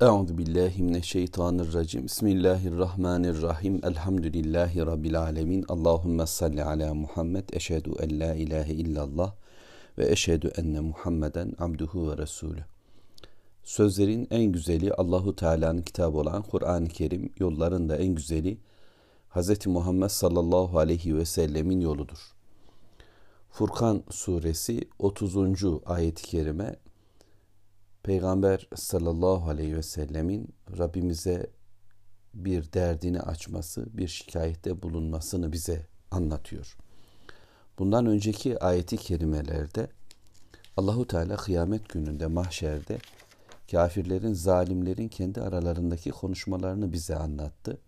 Euzu billahi mineşşeytanirracim. Bismillahirrahmanirrahim. Elhamdülillahi rabbil alamin. Allahumme salli ala Muhammed. Eşhedü en la ilahe illallah ve eşhedü enne Muhammeden abduhu ve resulü. Sözlerin en güzeli Allahu Teala'nın kitabı olan Kur'an-ı Kerim, yolların da en güzeli Hz. Muhammed sallallahu aleyhi ve sellemin yoludur. Furkan suresi 30. ayet-i kerime Peygamber sallallahu aleyhi ve sellemin Rabbimize bir derdini açması, bir şikayette bulunmasını bize anlatıyor. Bundan önceki ayeti kerimelerde Allahu Teala kıyamet gününde mahşerde kafirlerin, zalimlerin kendi aralarındaki konuşmalarını bize anlattı.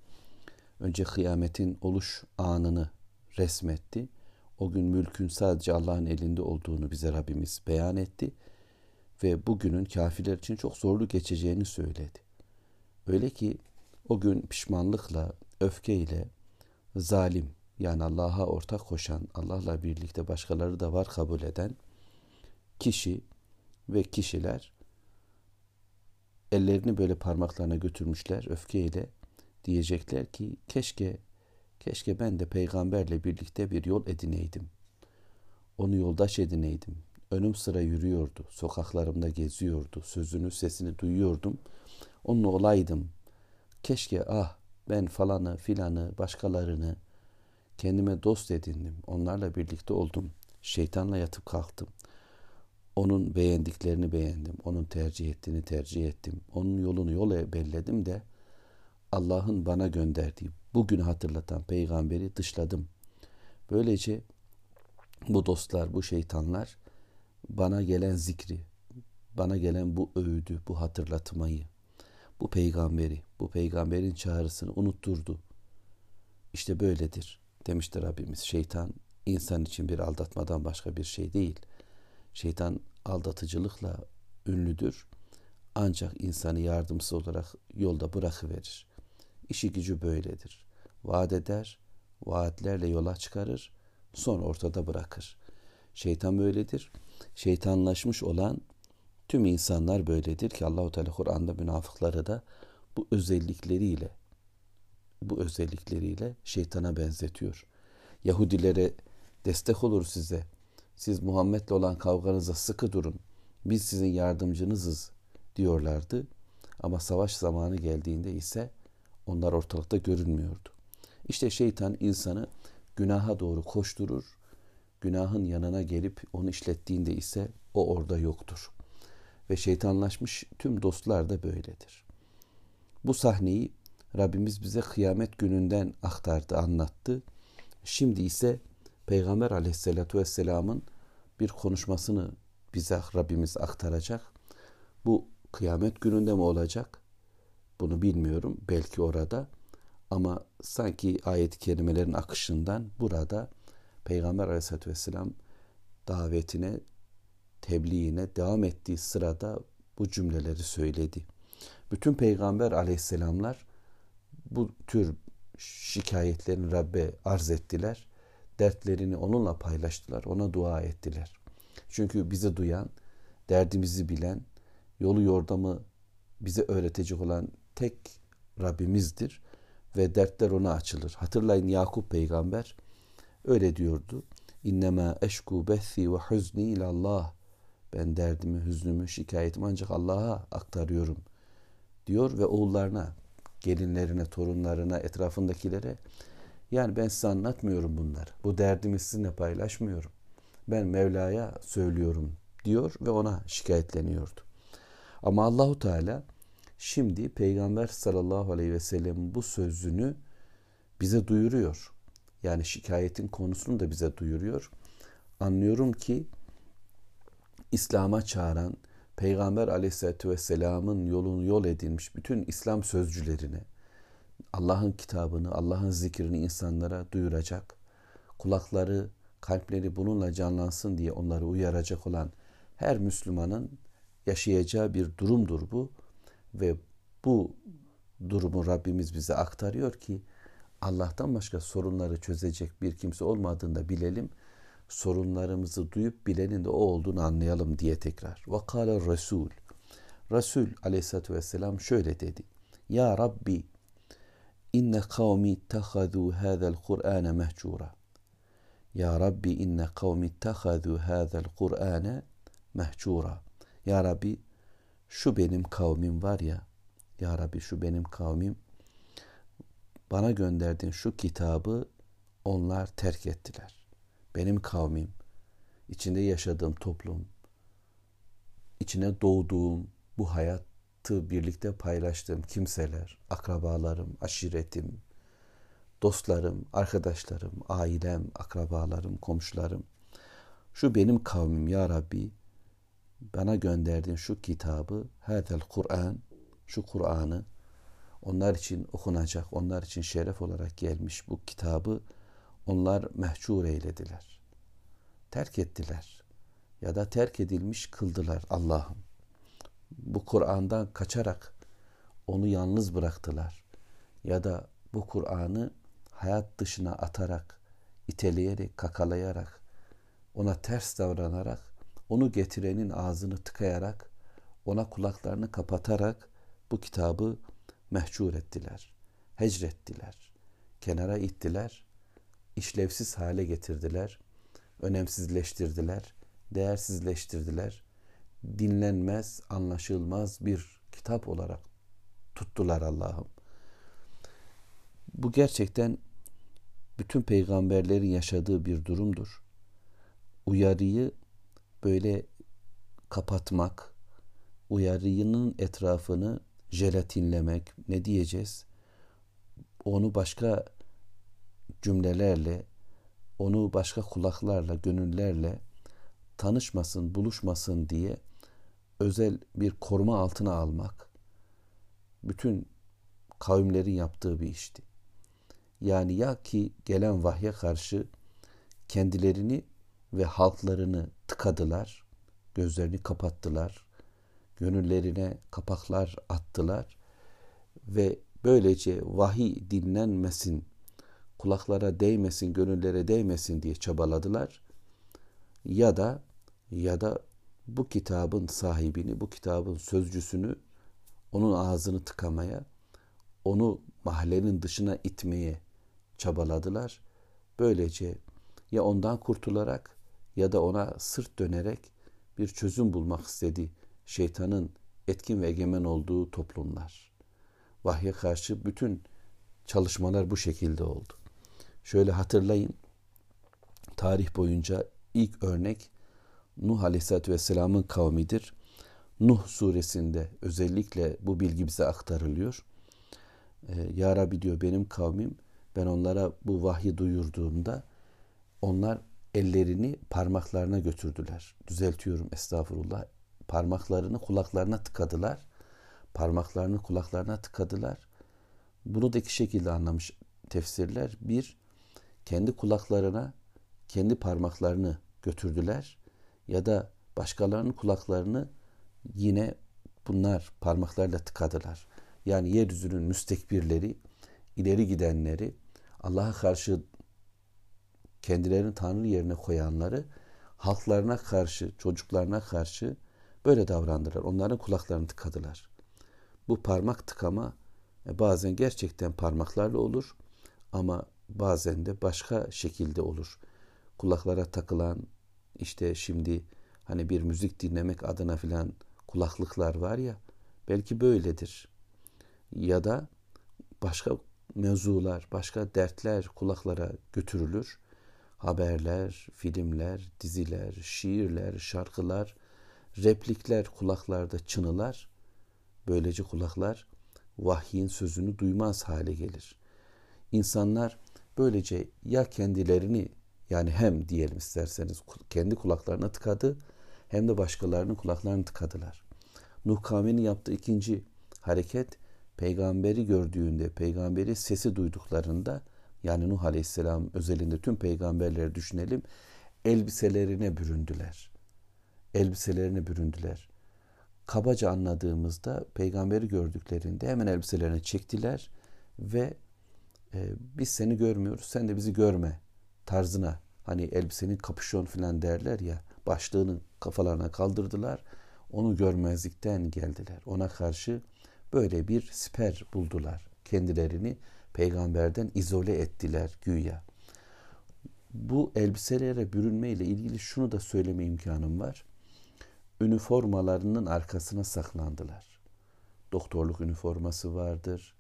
Önce kıyametin oluş anını resmetti. O gün mülkün sadece Allah'ın elinde olduğunu bize Rabbimiz beyan etti ve bugünün kafirler için çok zorlu geçeceğini söyledi. Öyle ki o gün pişmanlıkla, öfkeyle zalim yani Allah'a ortak koşan, Allah'la birlikte başkaları da var kabul eden kişi ve kişiler ellerini böyle parmaklarına götürmüşler öfkeyle diyecekler ki keşke keşke ben de peygamberle birlikte bir yol edineydim. Onu yoldaş edineydim. Önüm sıra yürüyordu. Sokaklarımda geziyordu. Sözünü, sesini duyuyordum. Onunla olaydım. Keşke ah ben falanı filanı başkalarını kendime dost edindim. Onlarla birlikte oldum. Şeytanla yatıp kalktım. Onun beğendiklerini beğendim. Onun tercih ettiğini tercih ettim. Onun yolunu yola belledim de Allah'ın bana gönderdiği bugünü hatırlatan peygamberi dışladım. Böylece bu dostlar, bu şeytanlar bana gelen zikri, bana gelen bu öğüdü, bu hatırlatmayı, bu peygamberi, bu peygamberin çağrısını unutturdu. İşte böyledir demiştir Rabbimiz. Şeytan insan için bir aldatmadan başka bir şey değil. Şeytan aldatıcılıkla ünlüdür. Ancak insanı yardımsız olarak yolda bırakıverir. İşi gücü böyledir. Vaat eder, vaatlerle yola çıkarır, son ortada bırakır. Şeytan böyledir şeytanlaşmış olan tüm insanlar böyledir ki Allahu Teala Kur'an'da münafıkları da bu özellikleriyle bu özellikleriyle şeytana benzetiyor. Yahudilere destek olur size. Siz Muhammed'le olan kavganıza sıkı durun. Biz sizin yardımcınızız diyorlardı. Ama savaş zamanı geldiğinde ise onlar ortalıkta görünmüyordu. İşte şeytan insanı günaha doğru koşturur günahın yanına gelip onu işlettiğinde ise o orada yoktur. Ve şeytanlaşmış tüm dostlar da böyledir. Bu sahneyi Rabbimiz bize kıyamet gününden aktardı, anlattı. Şimdi ise Peygamber aleyhissalatu vesselamın bir konuşmasını bize Rabbimiz aktaracak. Bu kıyamet gününde mi olacak? Bunu bilmiyorum. Belki orada. Ama sanki ayet-i kerimelerin akışından burada Peygamber aleyhissalatü vesselam davetine, tebliğine devam ettiği sırada bu cümleleri söyledi. Bütün peygamber aleyhisselamlar bu tür şikayetlerini Rabbe arz ettiler. Dertlerini onunla paylaştılar. Ona dua ettiler. Çünkü bizi duyan, derdimizi bilen, yolu yordamı bize öğretecek olan tek Rabbimizdir ve dertler ona açılır. Hatırlayın Yakup peygamber Öyle diyordu. İnnemâ eşku bethi ve huzni ilallah. Ben derdimi, hüznümü, şikayetimi ancak Allah'a aktarıyorum diyor ve oğullarına, gelinlerine, torunlarına, etrafındakilere yani ben size anlatmıyorum bunları. Bu derdimi sizinle paylaşmıyorum. Ben Mevla'ya söylüyorum diyor ve ona şikayetleniyordu. Ama Allahu Teala şimdi Peygamber sallallahu aleyhi ve sellem bu sözünü bize duyuruyor yani şikayetin konusunu da bize duyuruyor. Anlıyorum ki İslam'a çağıran Peygamber aleyhissalatü vesselamın yolunu yol edilmiş bütün İslam sözcülerine Allah'ın kitabını, Allah'ın zikrini insanlara duyuracak, kulakları, kalpleri bununla canlansın diye onları uyaracak olan her Müslümanın yaşayacağı bir durumdur bu ve bu durumu Rabbimiz bize aktarıyor ki Allah'tan başka sorunları çözecek bir kimse olmadığında bilelim. Sorunlarımızı duyup bilenin de o olduğunu anlayalım diye tekrar. Vakale Resul. Resul aleyhissalatü vesselam şöyle dedi. Ya Rabbi inne kavmi ittehadu hâzel Kur'âne mehcura. Ya Rabbi inne kavmi ittehadu hâzel Kur'âne mehcura. Ya Rabbi şu benim kavmim var ya. Ya Rabbi şu benim kavmim bana gönderdiğin şu kitabı onlar terk ettiler. Benim kavmim, içinde yaşadığım toplum, içine doğduğum bu hayatı birlikte paylaştığım kimseler, akrabalarım, aşiretim, dostlarım, arkadaşlarım, ailem, akrabalarım, komşularım. Şu benim kavmim ya Rabbi bana gönderdiğin şu kitabı, hadel Kur'an, şu Kur'an'ı onlar için okunacak, onlar için şeref olarak gelmiş bu kitabı onlar mehcur eylediler. Terk ettiler. Ya da terk edilmiş kıldılar Allah'ım. Bu Kur'an'dan kaçarak onu yalnız bıraktılar. Ya da bu Kur'an'ı hayat dışına atarak, iteleyerek, kakalayarak, ona ters davranarak, onu getirenin ağzını tıkayarak, ona kulaklarını kapatarak bu kitabı mehcur ettiler, hecrettiler, kenara ittiler, işlevsiz hale getirdiler, önemsizleştirdiler, değersizleştirdiler. Dinlenmez, anlaşılmaz bir kitap olarak tuttular Allah'ım. Bu gerçekten bütün peygamberlerin yaşadığı bir durumdur. Uyarıyı böyle kapatmak, uyarının etrafını jelatinlemek, ne diyeceğiz? Onu başka cümlelerle, onu başka kulaklarla, gönüllerle tanışmasın, buluşmasın diye özel bir koruma altına almak bütün kavimlerin yaptığı bir işti. Yani ya ki gelen vahye karşı kendilerini ve halklarını tıkadılar, gözlerini kapattılar, gönüllerine kapaklar attılar ve böylece vahiy dinlenmesin, kulaklara değmesin, gönüllere değmesin diye çabaladılar. Ya da ya da bu kitabın sahibini, bu kitabın sözcüsünü onun ağzını tıkamaya, onu mahallenin dışına itmeye çabaladılar. Böylece ya ondan kurtularak ya da ona sırt dönerek bir çözüm bulmak istedi şeytanın etkin ve egemen olduğu toplumlar. Vahye karşı bütün çalışmalar bu şekilde oldu. Şöyle hatırlayın, tarih boyunca ilk örnek Nuh Aleyhisselatü Vesselam'ın kavmidir. Nuh suresinde özellikle bu bilgi bize aktarılıyor. Ee, ya Rabbi diyor benim kavmim ben onlara bu vahyi duyurduğumda onlar ellerini parmaklarına götürdüler. Düzeltiyorum estağfurullah parmaklarını kulaklarına tıkadılar. Parmaklarını kulaklarına tıkadılar. Bunu da iki şekilde anlamış tefsirler. Bir, kendi kulaklarına kendi parmaklarını götürdüler ya da başkalarının kulaklarını yine bunlar parmaklarla tıkadılar. Yani yeryüzünün müstekbirleri, ileri gidenleri, Allah'a karşı kendilerini Tanrı yerine koyanları halklarına karşı, çocuklarına karşı Böyle davrandılar. Onların kulaklarını tıkadılar. Bu parmak tıkama e, bazen gerçekten parmaklarla olur ama bazen de başka şekilde olur. Kulaklara takılan işte şimdi hani bir müzik dinlemek adına filan kulaklıklar var ya belki böyledir. Ya da başka mevzular, başka dertler kulaklara götürülür. Haberler, filmler, diziler, şiirler, şarkılar replikler kulaklarda çınılar. Böylece kulaklar vahyin sözünü duymaz hale gelir. İnsanlar böylece ya kendilerini yani hem diyelim isterseniz kendi kulaklarına tıkadı hem de başkalarının kulaklarını tıkadılar. Nuh kavminin yaptığı ikinci hareket peygamberi gördüğünde, peygamberi sesi duyduklarında yani Nuh Aleyhisselam özelinde tüm peygamberleri düşünelim elbiselerine büründüler elbiselerine büründüler. Kabaca anladığımızda peygamberi gördüklerinde hemen elbiselerini çektiler ve e, biz seni görmüyoruz sen de bizi görme tarzına hani elbisenin kapüşon falan derler ya başlığını kafalarına kaldırdılar. onu görmezlikten geldiler. Ona karşı böyle bir siper buldular. Kendilerini peygamberden izole ettiler güya. Bu elbiselere bürünme ile ilgili şunu da söyleme imkanım var. Üniformalarının arkasına saklandılar. Doktorluk üniforması vardır.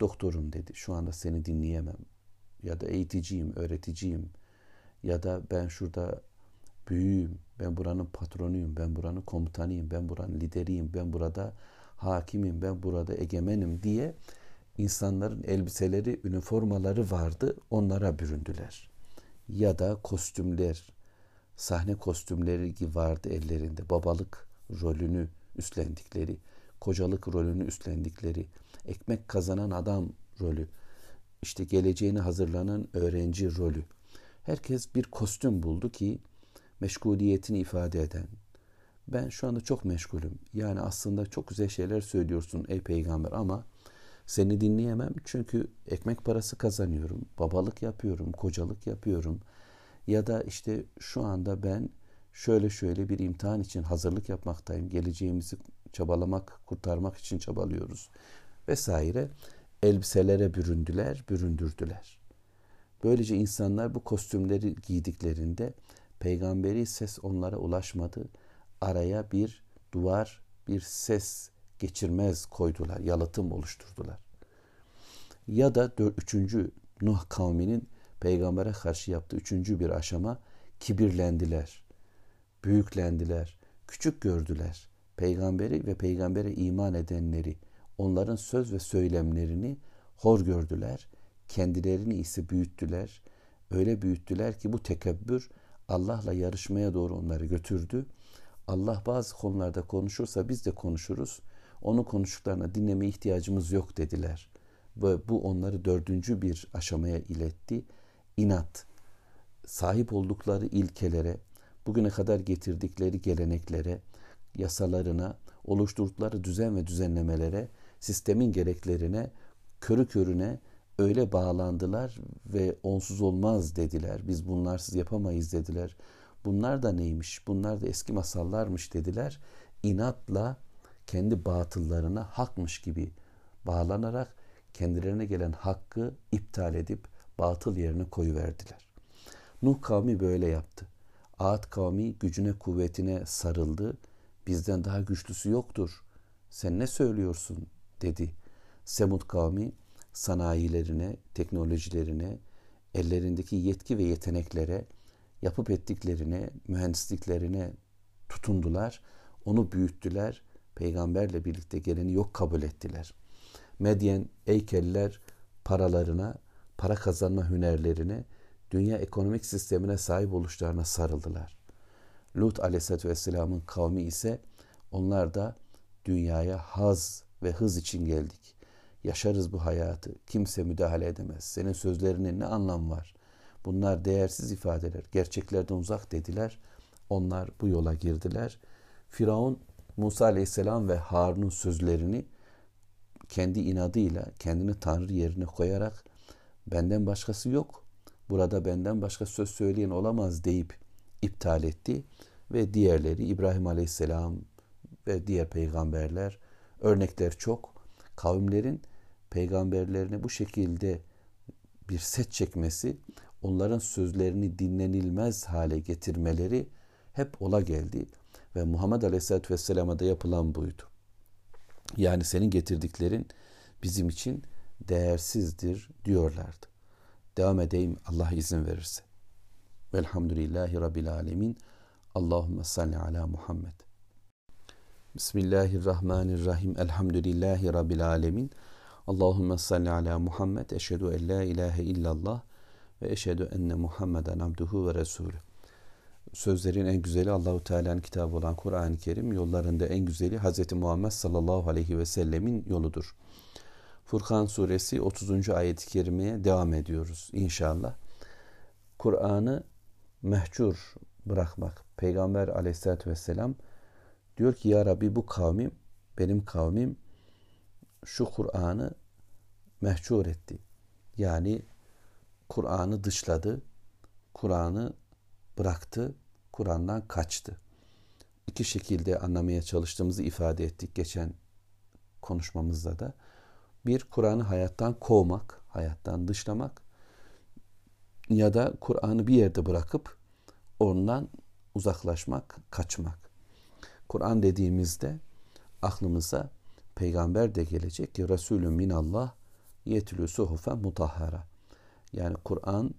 Doktorum dedi. Şu anda seni dinleyemem. Ya da eğiticiyim, öğreticiyim. Ya da ben şurada büyüğüm, ben buranın patronuyum, ben buranın komutanıyım, ben buranın lideriyim, ben burada hakimim, ben burada egemenim diye insanların elbiseleri, üniformaları vardı. Onlara büründüler. Ya da kostümler, sahne kostümleri vardı ellerinde. Babalık rolünü üstlendikleri, kocalık rolünü üstlendikleri, ekmek kazanan adam rolü, işte geleceğine hazırlanan öğrenci rolü. Herkes bir kostüm buldu ki meşguliyetini ifade eden. Ben şu anda çok meşgulüm. Yani aslında çok güzel şeyler söylüyorsun ey peygamber ama seni dinleyemem çünkü ekmek parası kazanıyorum, babalık yapıyorum, kocalık yapıyorum. Ya da işte şu anda ben şöyle şöyle bir imtihan için hazırlık yapmaktayım. Geleceğimizi çabalamak, kurtarmak için çabalıyoruz vesaire. Elbiselere büründüler, büründürdüler. Böylece insanlar bu kostümleri giydiklerinde peygamberi ses onlara ulaşmadı. Araya bir duvar, bir ses geçirmez koydular, yalıtım oluşturdular. Ya da dört, üçüncü Nuh kavminin peygambere karşı yaptığı üçüncü bir aşama kibirlendiler, büyüklendiler, küçük gördüler. Peygamberi ve peygambere iman edenleri, onların söz ve söylemlerini hor gördüler, kendilerini ise büyüttüler. Öyle büyüttüler ki bu tekebbür Allah'la yarışmaya doğru onları götürdü. Allah bazı konularda konuşursa biz de konuşuruz. Onun konuştuklarına dinleme ihtiyacımız yok dediler. Ve bu onları dördüncü bir aşamaya iletti. İnat, sahip oldukları ilkelere, bugüne kadar getirdikleri geleneklere, yasalarına, oluşturdukları düzen ve düzenlemelere, sistemin gereklerine, körü körüne öyle bağlandılar ve onsuz olmaz dediler. Biz bunlarsız yapamayız dediler. Bunlar da neymiş? Bunlar da eski masallarmış dediler. İnatla kendi batıllarına hakmış gibi bağlanarak kendilerine gelen hakkı iptal edip batıl yerine koyuverdiler. Nuh kavmi böyle yaptı. Ad kavmi gücüne kuvvetine sarıldı. Bizden daha güçlüsü yoktur. Sen ne söylüyorsun dedi. Semud kavmi sanayilerine, teknolojilerine, ellerindeki yetki ve yeteneklere, yapıp ettiklerine, mühendisliklerine tutundular. Onu büyüttüler. Peygamberle birlikte geleni yok kabul ettiler. Medyen, Eykeller paralarına, para kazanma hünerlerine, dünya ekonomik sistemine sahip oluşlarına sarıldılar. Lut aleyhissalatü vesselamın kavmi ise onlar da dünyaya haz ve hız için geldik. Yaşarız bu hayatı. Kimse müdahale edemez. Senin sözlerinin ne anlam var? Bunlar değersiz ifadeler. Gerçeklerden uzak dediler. Onlar bu yola girdiler. Firavun Musa aleyhisselam ve Harun'un sözlerini kendi inadıyla kendini Tanrı yerine koyarak benden başkası yok. Burada benden başka söz söyleyen olamaz deyip iptal etti ve diğerleri İbrahim Aleyhisselam ve diğer peygamberler örnekler çok. Kavimlerin peygamberlerine bu şekilde bir set çekmesi, onların sözlerini dinlenilmez hale getirmeleri hep ola geldi. Ve Muhammed Aleyhisselatü Vesselam'a da yapılan buydu. Yani senin getirdiklerin bizim için değersizdir diyorlardı. Devam edeyim Allah izin verirse. Velhamdülillahi Rabbil Alemin. Allahümme salli ala Muhammed. Bismillahirrahmanirrahim. Elhamdülillahi Rabbil Alemin. Allahümme salli ala Muhammed. Eşhedü en la ilahe illallah ve eşhedü enne Muhammeden abduhu ve resulü. Sözlerin en güzeli Allahu Teala'nın kitabı olan Kur'an-ı Kerim, yollarında en güzeli Hz. Muhammed sallallahu aleyhi ve sellemin yoludur. Furkan suresi 30. ayet-i kerimeye devam ediyoruz inşallah. Kur'an'ı mehcur bırakmak. Peygamber aleyhissalatü vesselam diyor ki ya Rabbi bu kavmim, benim kavmim şu Kur'an'ı mehcur etti. Yani Kur'an'ı dışladı, Kur'an'ı bıraktı, Kur'an'dan kaçtı. iki şekilde anlamaya çalıştığımızı ifade ettik geçen konuşmamızda da. Bir, Kur'an'ı hayattan kovmak, hayattan dışlamak ya da Kur'an'ı bir yerde bırakıp ondan uzaklaşmak, kaçmak. Kur'an dediğimizde aklımıza peygamber de gelecek ki Resulü minallah yetlü suhufen mutahhara. Yani Kur'an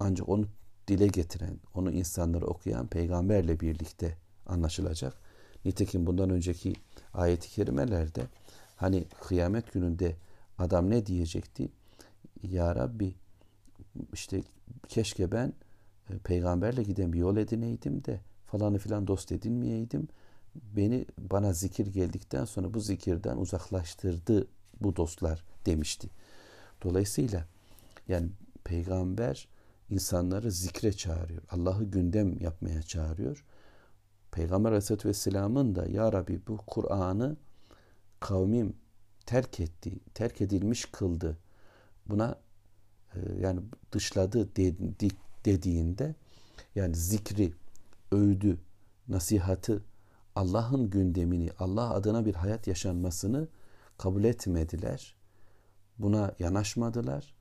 ancak onu dile getiren, onu insanlara okuyan peygamberle birlikte anlaşılacak. Nitekim bundan önceki ayet-i kerimelerde hani kıyamet gününde adam ne diyecekti? Ya Rabbi işte keşke ben e, peygamberle giden bir yol edineydim de falanı filan dost edinmeyeydim. Beni bana zikir geldikten sonra bu zikirden uzaklaştırdı bu dostlar demişti. Dolayısıyla yani peygamber insanları zikre çağırıyor. Allah'ı gündem yapmaya çağırıyor. Peygamber Aleyhisselatü Vesselam'ın da Ya Rabbi bu Kur'an'ı kavmim terk etti, terk edilmiş kıldı. Buna e, yani dışladı dediğinde yani zikri, övdü, nasihatı, Allah'ın gündemini, Allah adına bir hayat yaşanmasını kabul etmediler. Buna yanaşmadılar.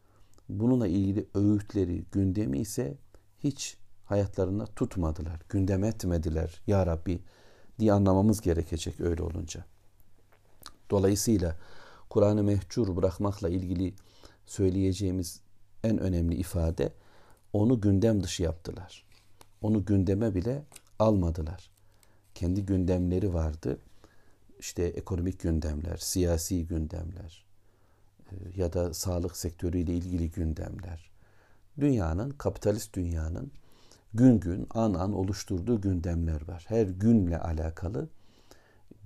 Bununla ilgili öğütleri, gündemi ise hiç hayatlarında tutmadılar. Gündem etmediler ya Rabbi diye anlamamız gerekecek öyle olunca. Dolayısıyla Kur'an'ı mehcur bırakmakla ilgili söyleyeceğimiz en önemli ifade onu gündem dışı yaptılar. Onu gündeme bile almadılar. Kendi gündemleri vardı. İşte ekonomik gündemler, siyasi gündemler e, ya da sağlık sektörüyle ilgili gündemler. Dünyanın, kapitalist dünyanın gün gün, an an oluşturduğu gündemler var. Her günle alakalı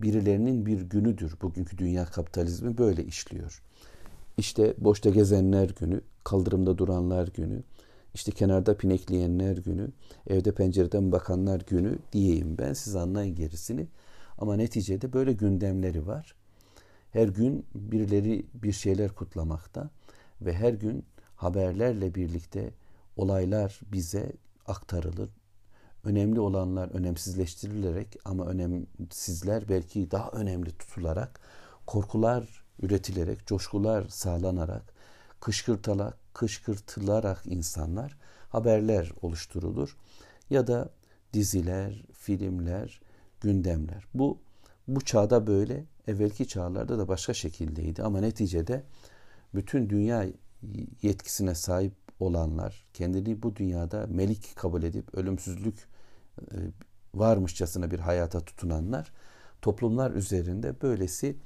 birilerinin bir günüdür. Bugünkü dünya kapitalizmi böyle işliyor. İşte boşta gezenler günü, kaldırımda duranlar günü, işte kenarda pinekleyenler günü, evde pencereden bakanlar günü diyeyim ben. Siz anlayın gerisini. Ama neticede böyle gündemleri var. Her gün birileri bir şeyler kutlamakta ve her gün haberlerle birlikte olaylar bize aktarılır. Önemli olanlar önemsizleştirilerek ama önemsizler belki daha önemli tutularak, korkular üretilerek, coşkular sağlanarak, kışkırtarak, kışkırtılarak insanlar haberler oluşturulur. Ya da diziler, filmler, gündemler. Bu bu çağda böyle, evvelki çağlarda da başka şekildeydi ama neticede bütün dünya yetkisine sahip olanlar, kendini bu dünyada melik kabul edip ölümsüzlük varmışçasına bir hayata tutunanlar toplumlar üzerinde böylesi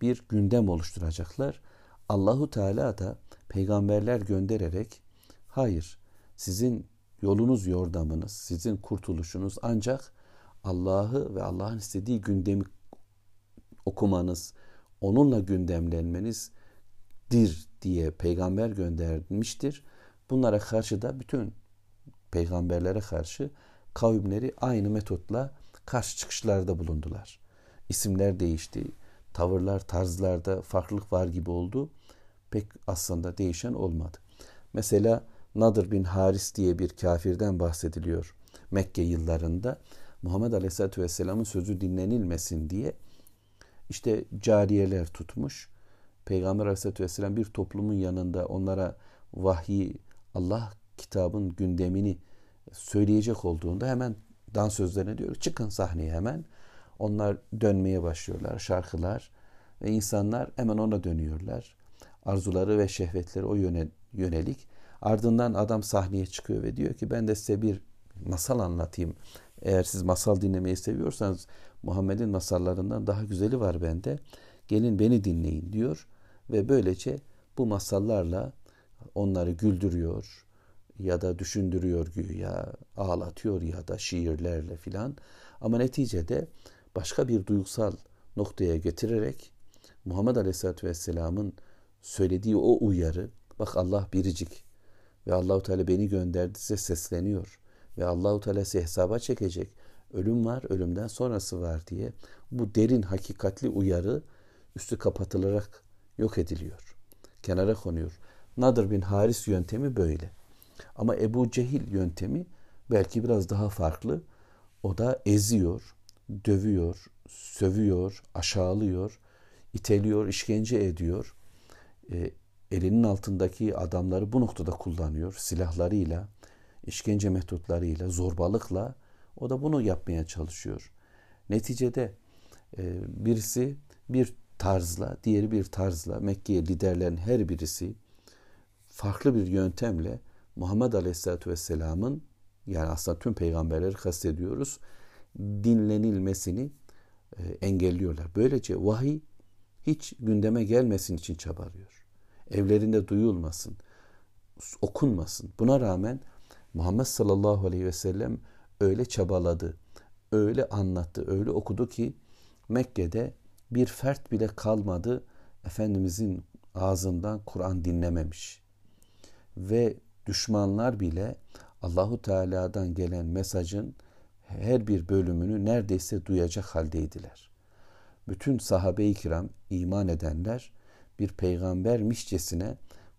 bir gündem oluşturacaklar. Allahu Teala da peygamberler göndererek hayır sizin yolunuz yordamınız, sizin kurtuluşunuz ancak Allah'ı ve Allah'ın istediği gündemi okumanız, onunla gündemlenmenizdir diye peygamber göndermiştir. Bunlara karşı da bütün peygamberlere karşı kavimleri aynı metotla karşı çıkışlarda bulundular. İsimler değişti, tavırlar, tarzlarda farklılık var gibi oldu. Pek aslında değişen olmadı. Mesela Nadir bin Haris diye bir kafirden bahsediliyor Mekke yıllarında. Muhammed Aleyhisselatü Vesselam'ın sözü dinlenilmesin diye işte cariyeler tutmuş. Peygamber Aleyhisselatü Vesselam bir toplumun yanında onlara vahyi Allah kitabın gündemini söyleyecek olduğunda hemen dans sözlerine diyor çıkın sahneye hemen. Onlar dönmeye başlıyorlar şarkılar ve insanlar hemen ona dönüyorlar. Arzuları ve şehvetleri o yöne, yönelik. Ardından adam sahneye çıkıyor ve diyor ki ben de size bir masal anlatayım. Eğer siz masal dinlemeyi seviyorsanız Muhammed'in masallarından daha güzeli var bende. Gelin beni dinleyin diyor ve böylece bu masallarla onları güldürüyor ya da düşündürüyor güya, ağlatıyor ya da şiirlerle filan. Ama neticede başka bir duygusal noktaya getirerek Muhammed Aleyhisselatü Vesselam'ın söylediği o uyarı, bak Allah biricik ve Allahu Teala beni gönderdi size sesleniyor ve Allahu Teala size hesaba çekecek. Ölüm var, ölümden sonrası var diye bu derin hakikatli uyarı üstü kapatılarak yok ediliyor. Kenara konuyor. Nadir bin Haris yöntemi böyle. Ama Ebu Cehil yöntemi belki biraz daha farklı. O da eziyor, dövüyor, sövüyor, aşağılıyor, iteliyor, işkence ediyor. E, elinin altındaki adamları bu noktada kullanıyor. Silahlarıyla, işkence metotlarıyla, zorbalıkla o da bunu yapmaya çalışıyor. Neticede e, birisi bir tarzla, diğeri bir tarzla Mekke liderlerin her birisi farklı bir yöntemle Muhammed Aleyhisselatü Vesselam'ın yani aslında tüm peygamberleri kastediyoruz dinlenilmesini e, engelliyorlar. Böylece vahiy hiç gündeme gelmesin için çabalıyor. Evlerinde duyulmasın, okunmasın. Buna rağmen Muhammed sallallahu aleyhi ve sellem öyle çabaladı, öyle anlattı, öyle okudu ki Mekke'de bir fert bile kalmadı Efendimizin ağzından Kur'an dinlememiş. Ve düşmanlar bile Allahu Teala'dan gelen mesajın her bir bölümünü neredeyse duyacak haldeydiler. Bütün sahabe-i kiram iman edenler bir peygambermişçesine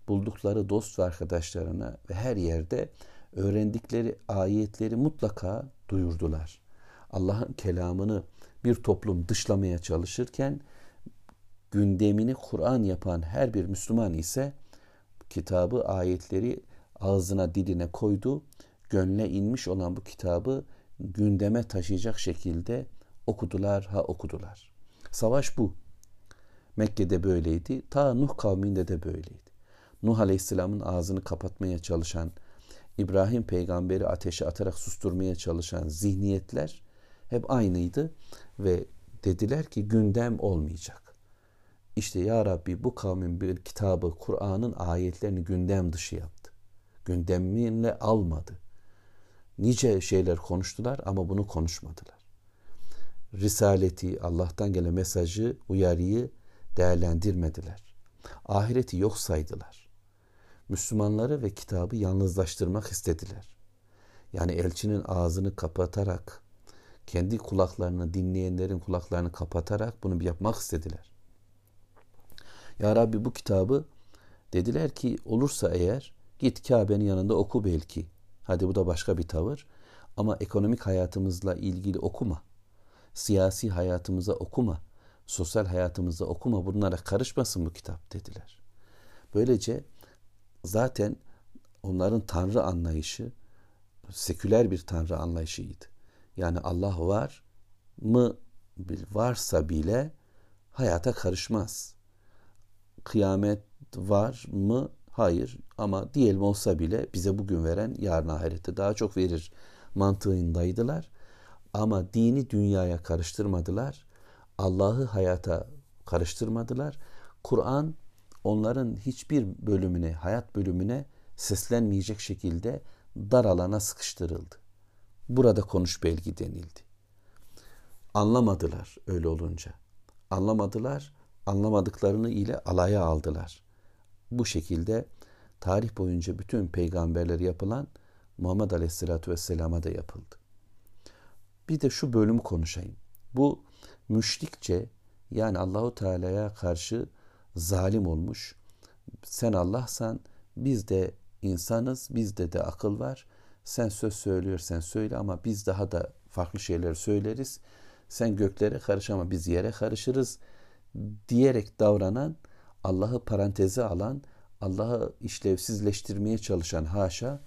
buldukları dost ve arkadaşlarına ve her yerde öğrendikleri ayetleri mutlaka duyurdular. Allah'ın kelamını bir toplum dışlamaya çalışırken gündemini Kur'an yapan her bir Müslüman ise kitabı, ayetleri ağzına diline koydu. Gönle inmiş olan bu kitabı gündeme taşıyacak şekilde okudular ha okudular. Savaş bu. Mekke'de böyleydi. Ta Nuh kavminde de böyleydi. Nuh Aleyhisselam'ın ağzını kapatmaya çalışan, İbrahim peygamberi ateşe atarak susturmaya çalışan zihniyetler hep aynıydı ve dediler ki gündem olmayacak. İşte ya Rabbi bu kavmin bir kitabı, Kur'an'ın ayetlerini gündem dışı yaptı. Gündemine almadı. Nice şeyler konuştular ama bunu konuşmadılar. Risaleti, Allah'tan gelen mesajı, uyarıyı değerlendirmediler. Ahireti yok saydılar. Müslümanları ve kitabı yalnızlaştırmak istediler. Yani elçinin ağzını kapatarak, kendi kulaklarını, dinleyenlerin kulaklarını kapatarak bunu yapmak istediler. Ya Rabbi bu kitabı dediler ki olursa eğer git Kabe'nin yanında oku belki. Hadi bu da başka bir tavır. Ama ekonomik hayatımızla ilgili okuma. Siyasi hayatımıza okuma. Sosyal hayatımıza okuma. Bunlara karışmasın bu kitap dediler. Böylece zaten onların tanrı anlayışı seküler bir tanrı anlayışıydı. Yani Allah var mı varsa bile hayata karışmaz. Kıyamet var mı Hayır ama diyelim olsa bile bize bugün veren yarın ahirette daha çok verir mantığındaydılar. Ama dini dünyaya karıştırmadılar. Allah'ı hayata karıştırmadılar. Kur'an onların hiçbir bölümüne, hayat bölümüne seslenmeyecek şekilde dar alana sıkıştırıldı. Burada konuş belgi denildi. Anlamadılar öyle olunca. Anlamadılar, anlamadıklarını ile alaya aldılar bu şekilde tarih boyunca bütün peygamberleri yapılan Muhammed Aleyhisselatü Vesselam'a da yapıldı. Bir de şu bölümü konuşayım. Bu müşrikçe yani Allahu Teala'ya karşı zalim olmuş. Sen Allah'san biz de insanız, bizde de akıl var. Sen söz söylüyorsan söyle ama biz daha da farklı şeyler söyleriz. Sen göklere karış ama biz yere karışırız diyerek davranan Allah'ı paranteze alan, Allah'ı işlevsizleştirmeye çalışan haşa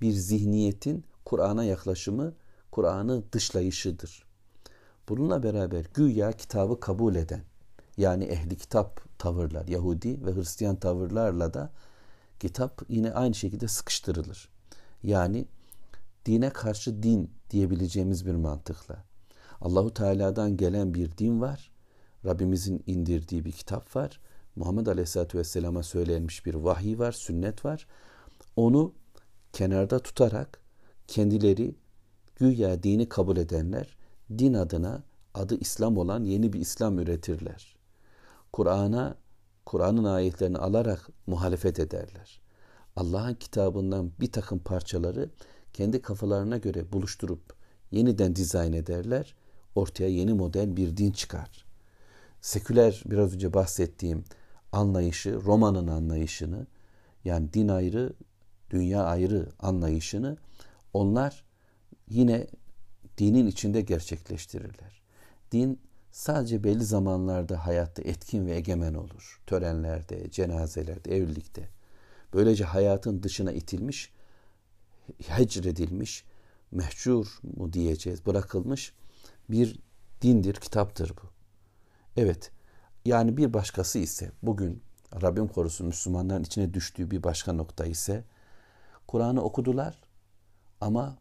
bir zihniyetin Kur'an'a yaklaşımı, Kur'an'ı dışlayışıdır. Bununla beraber güya kitabı kabul eden, yani ehli kitap tavırlar, Yahudi ve Hristiyan tavırlarla da kitap yine aynı şekilde sıkıştırılır. Yani dine karşı din diyebileceğimiz bir mantıkla. Allahu Teala'dan gelen bir din var. Rabbimizin indirdiği bir kitap var Muhammed Aleyhisselatü Vesselam'a söylenmiş bir vahiy var, sünnet var. Onu kenarda tutarak kendileri güya dini kabul edenler din adına adı İslam olan yeni bir İslam üretirler. Kur'an'a, Kur'an'ın ayetlerini alarak muhalefet ederler. Allah'ın kitabından bir takım parçaları kendi kafalarına göre buluşturup yeniden dizayn ederler. Ortaya yeni model bir din çıkar. Seküler biraz önce bahsettiğim anlayışı, Roma'nın anlayışını yani din ayrı, dünya ayrı anlayışını onlar yine dinin içinde gerçekleştirirler. din sadece belli zamanlarda hayatta etkin ve egemen olur. Törenlerde, cenazelerde, evlilikte. Böylece hayatın dışına itilmiş, hecredilmiş, mehcur mu diyeceğiz, bırakılmış bir dindir, kitaptır bu. Evet, yani bir başkası ise bugün Rabbim korusun Müslümanların içine düştüğü bir başka nokta ise Kur'an'ı okudular ama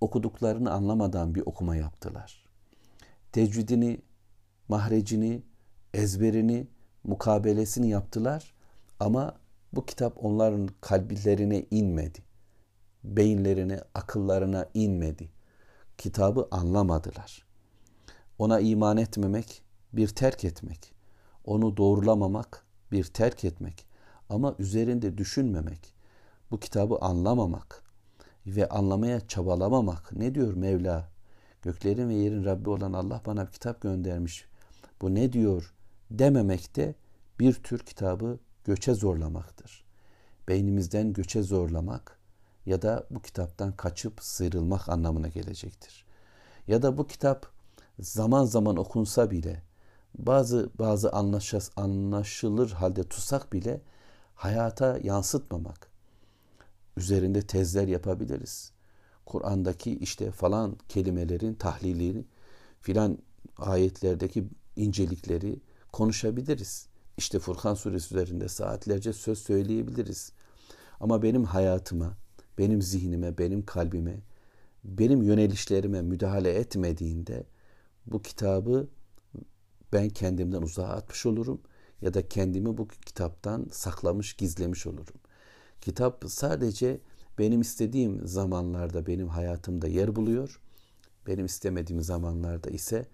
okuduklarını anlamadan bir okuma yaptılar. Tecvidini, mahrecini, ezberini, mukabelesini yaptılar ama bu kitap onların kalplerine inmedi. Beyinlerine, akıllarına inmedi. Kitabı anlamadılar. Ona iman etmemek bir terk etmek. Onu doğrulamamak bir terk etmek. Ama üzerinde düşünmemek. Bu kitabı anlamamak ve anlamaya çabalamamak. Ne diyor Mevla? Göklerin ve yerin Rabbi olan Allah bana bir kitap göndermiş. Bu ne diyor dememek de bir tür kitabı göçe zorlamaktır. Beynimizden göçe zorlamak ya da bu kitaptan kaçıp sıyrılmak anlamına gelecektir. Ya da bu kitap zaman zaman okunsa bile bazı bazı anlaşas, anlaşılır halde tutsak bile hayata yansıtmamak. Üzerinde tezler yapabiliriz. Kur'an'daki işte falan kelimelerin tahlilini filan ayetlerdeki incelikleri konuşabiliriz. İşte Furkan suresi üzerinde saatlerce söz söyleyebiliriz. Ama benim hayatıma, benim zihnime, benim kalbime, benim yönelişlerime müdahale etmediğinde bu kitabı ben kendimden uzağa atmış olurum ya da kendimi bu kitaptan saklamış, gizlemiş olurum. Kitap sadece benim istediğim zamanlarda benim hayatımda yer buluyor. Benim istemediğim zamanlarda ise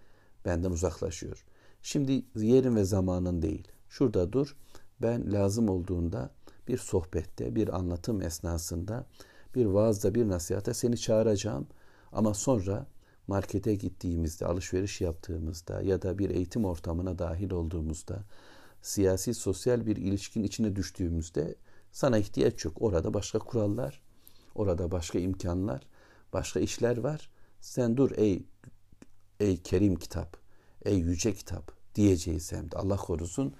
benden uzaklaşıyor. Şimdi yerin ve zamanın değil. Şurada dur. Ben lazım olduğunda bir sohbette, bir anlatım esnasında, bir vaazda, bir nasihate seni çağıracağım. Ama sonra markete gittiğimizde, alışveriş yaptığımızda ya da bir eğitim ortamına dahil olduğumuzda, siyasi, sosyal bir ilişkin içine düştüğümüzde sana ihtiyaç yok. Orada başka kurallar, orada başka imkanlar, başka işler var. Sen dur ey ey kerim kitap, ey yüce kitap diyeceğiz hem de Allah korusun.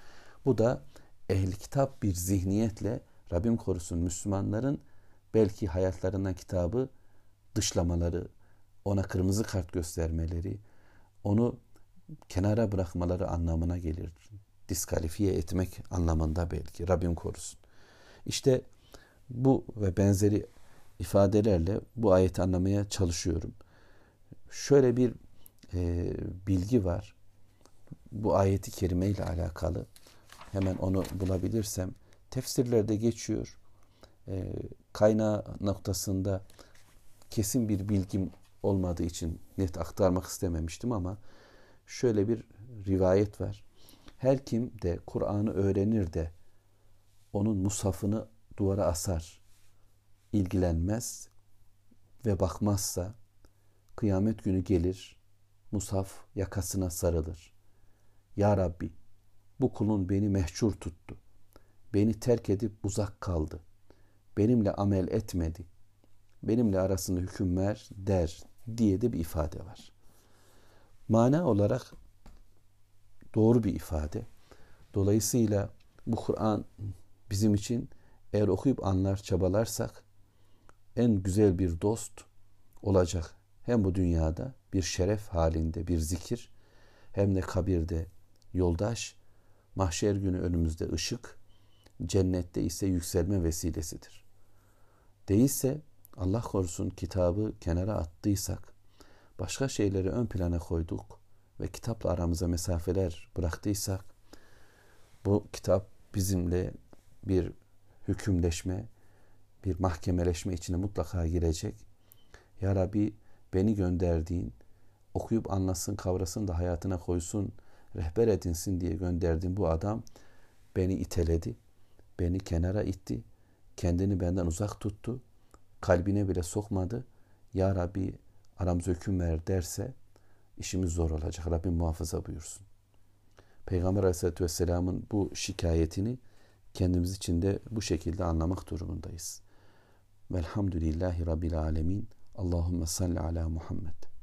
Bu da ehli kitap bir zihniyetle Rabbim korusun Müslümanların belki hayatlarından kitabı dışlamaları, ona kırmızı kart göstermeleri, onu kenara bırakmaları anlamına gelir. Diskalifiye etmek anlamında belki. Rabbim korusun. İşte bu ve benzeri ifadelerle bu ayeti anlamaya çalışıyorum. Şöyle bir e, bilgi var. Bu ayeti kerime ile alakalı. Hemen onu bulabilirsem. Tefsirlerde geçiyor. E, kaynağı noktasında kesin bir bilgim olmadığı için net aktarmak istememiştim ama şöyle bir rivayet var. Her kim de Kur'an'ı öğrenir de onun musafını duvara asar, ilgilenmez ve bakmazsa kıyamet günü gelir, musaf yakasına sarılır. Ya Rabbi bu kulun beni mehcur tuttu. Beni terk edip uzak kaldı. Benimle amel etmedi. Benimle arasında hüküm ver der diye de bir ifade var. Mana olarak doğru bir ifade. Dolayısıyla bu Kur'an bizim için eğer okuyup anlar çabalarsak en güzel bir dost olacak. Hem bu dünyada bir şeref halinde bir zikir hem de kabirde yoldaş, mahşer günü önümüzde ışık, cennette ise yükselme vesilesidir. Değilse Allah korusun kitabı kenara attıysak, başka şeyleri ön plana koyduk ve kitapla aramıza mesafeler bıraktıysak, bu kitap bizimle bir hükümleşme, bir mahkemeleşme içine mutlaka girecek. Ya Rabbi beni gönderdiğin, okuyup anlasın, kavrasın da hayatına koysun, rehber edinsin diye gönderdiğin bu adam beni iteledi, beni kenara itti, kendini benden uzak tuttu kalbine bile sokmadı. Ya Rabbi aramıza hüküm ver derse işimiz zor olacak. Rabbim muhafaza buyursun. Peygamber Aleyhisselatü Vesselam'ın bu şikayetini kendimiz için de bu şekilde anlamak durumundayız. Velhamdülillahi Rabbil Alemin. Allahümme salli ala Muhammed.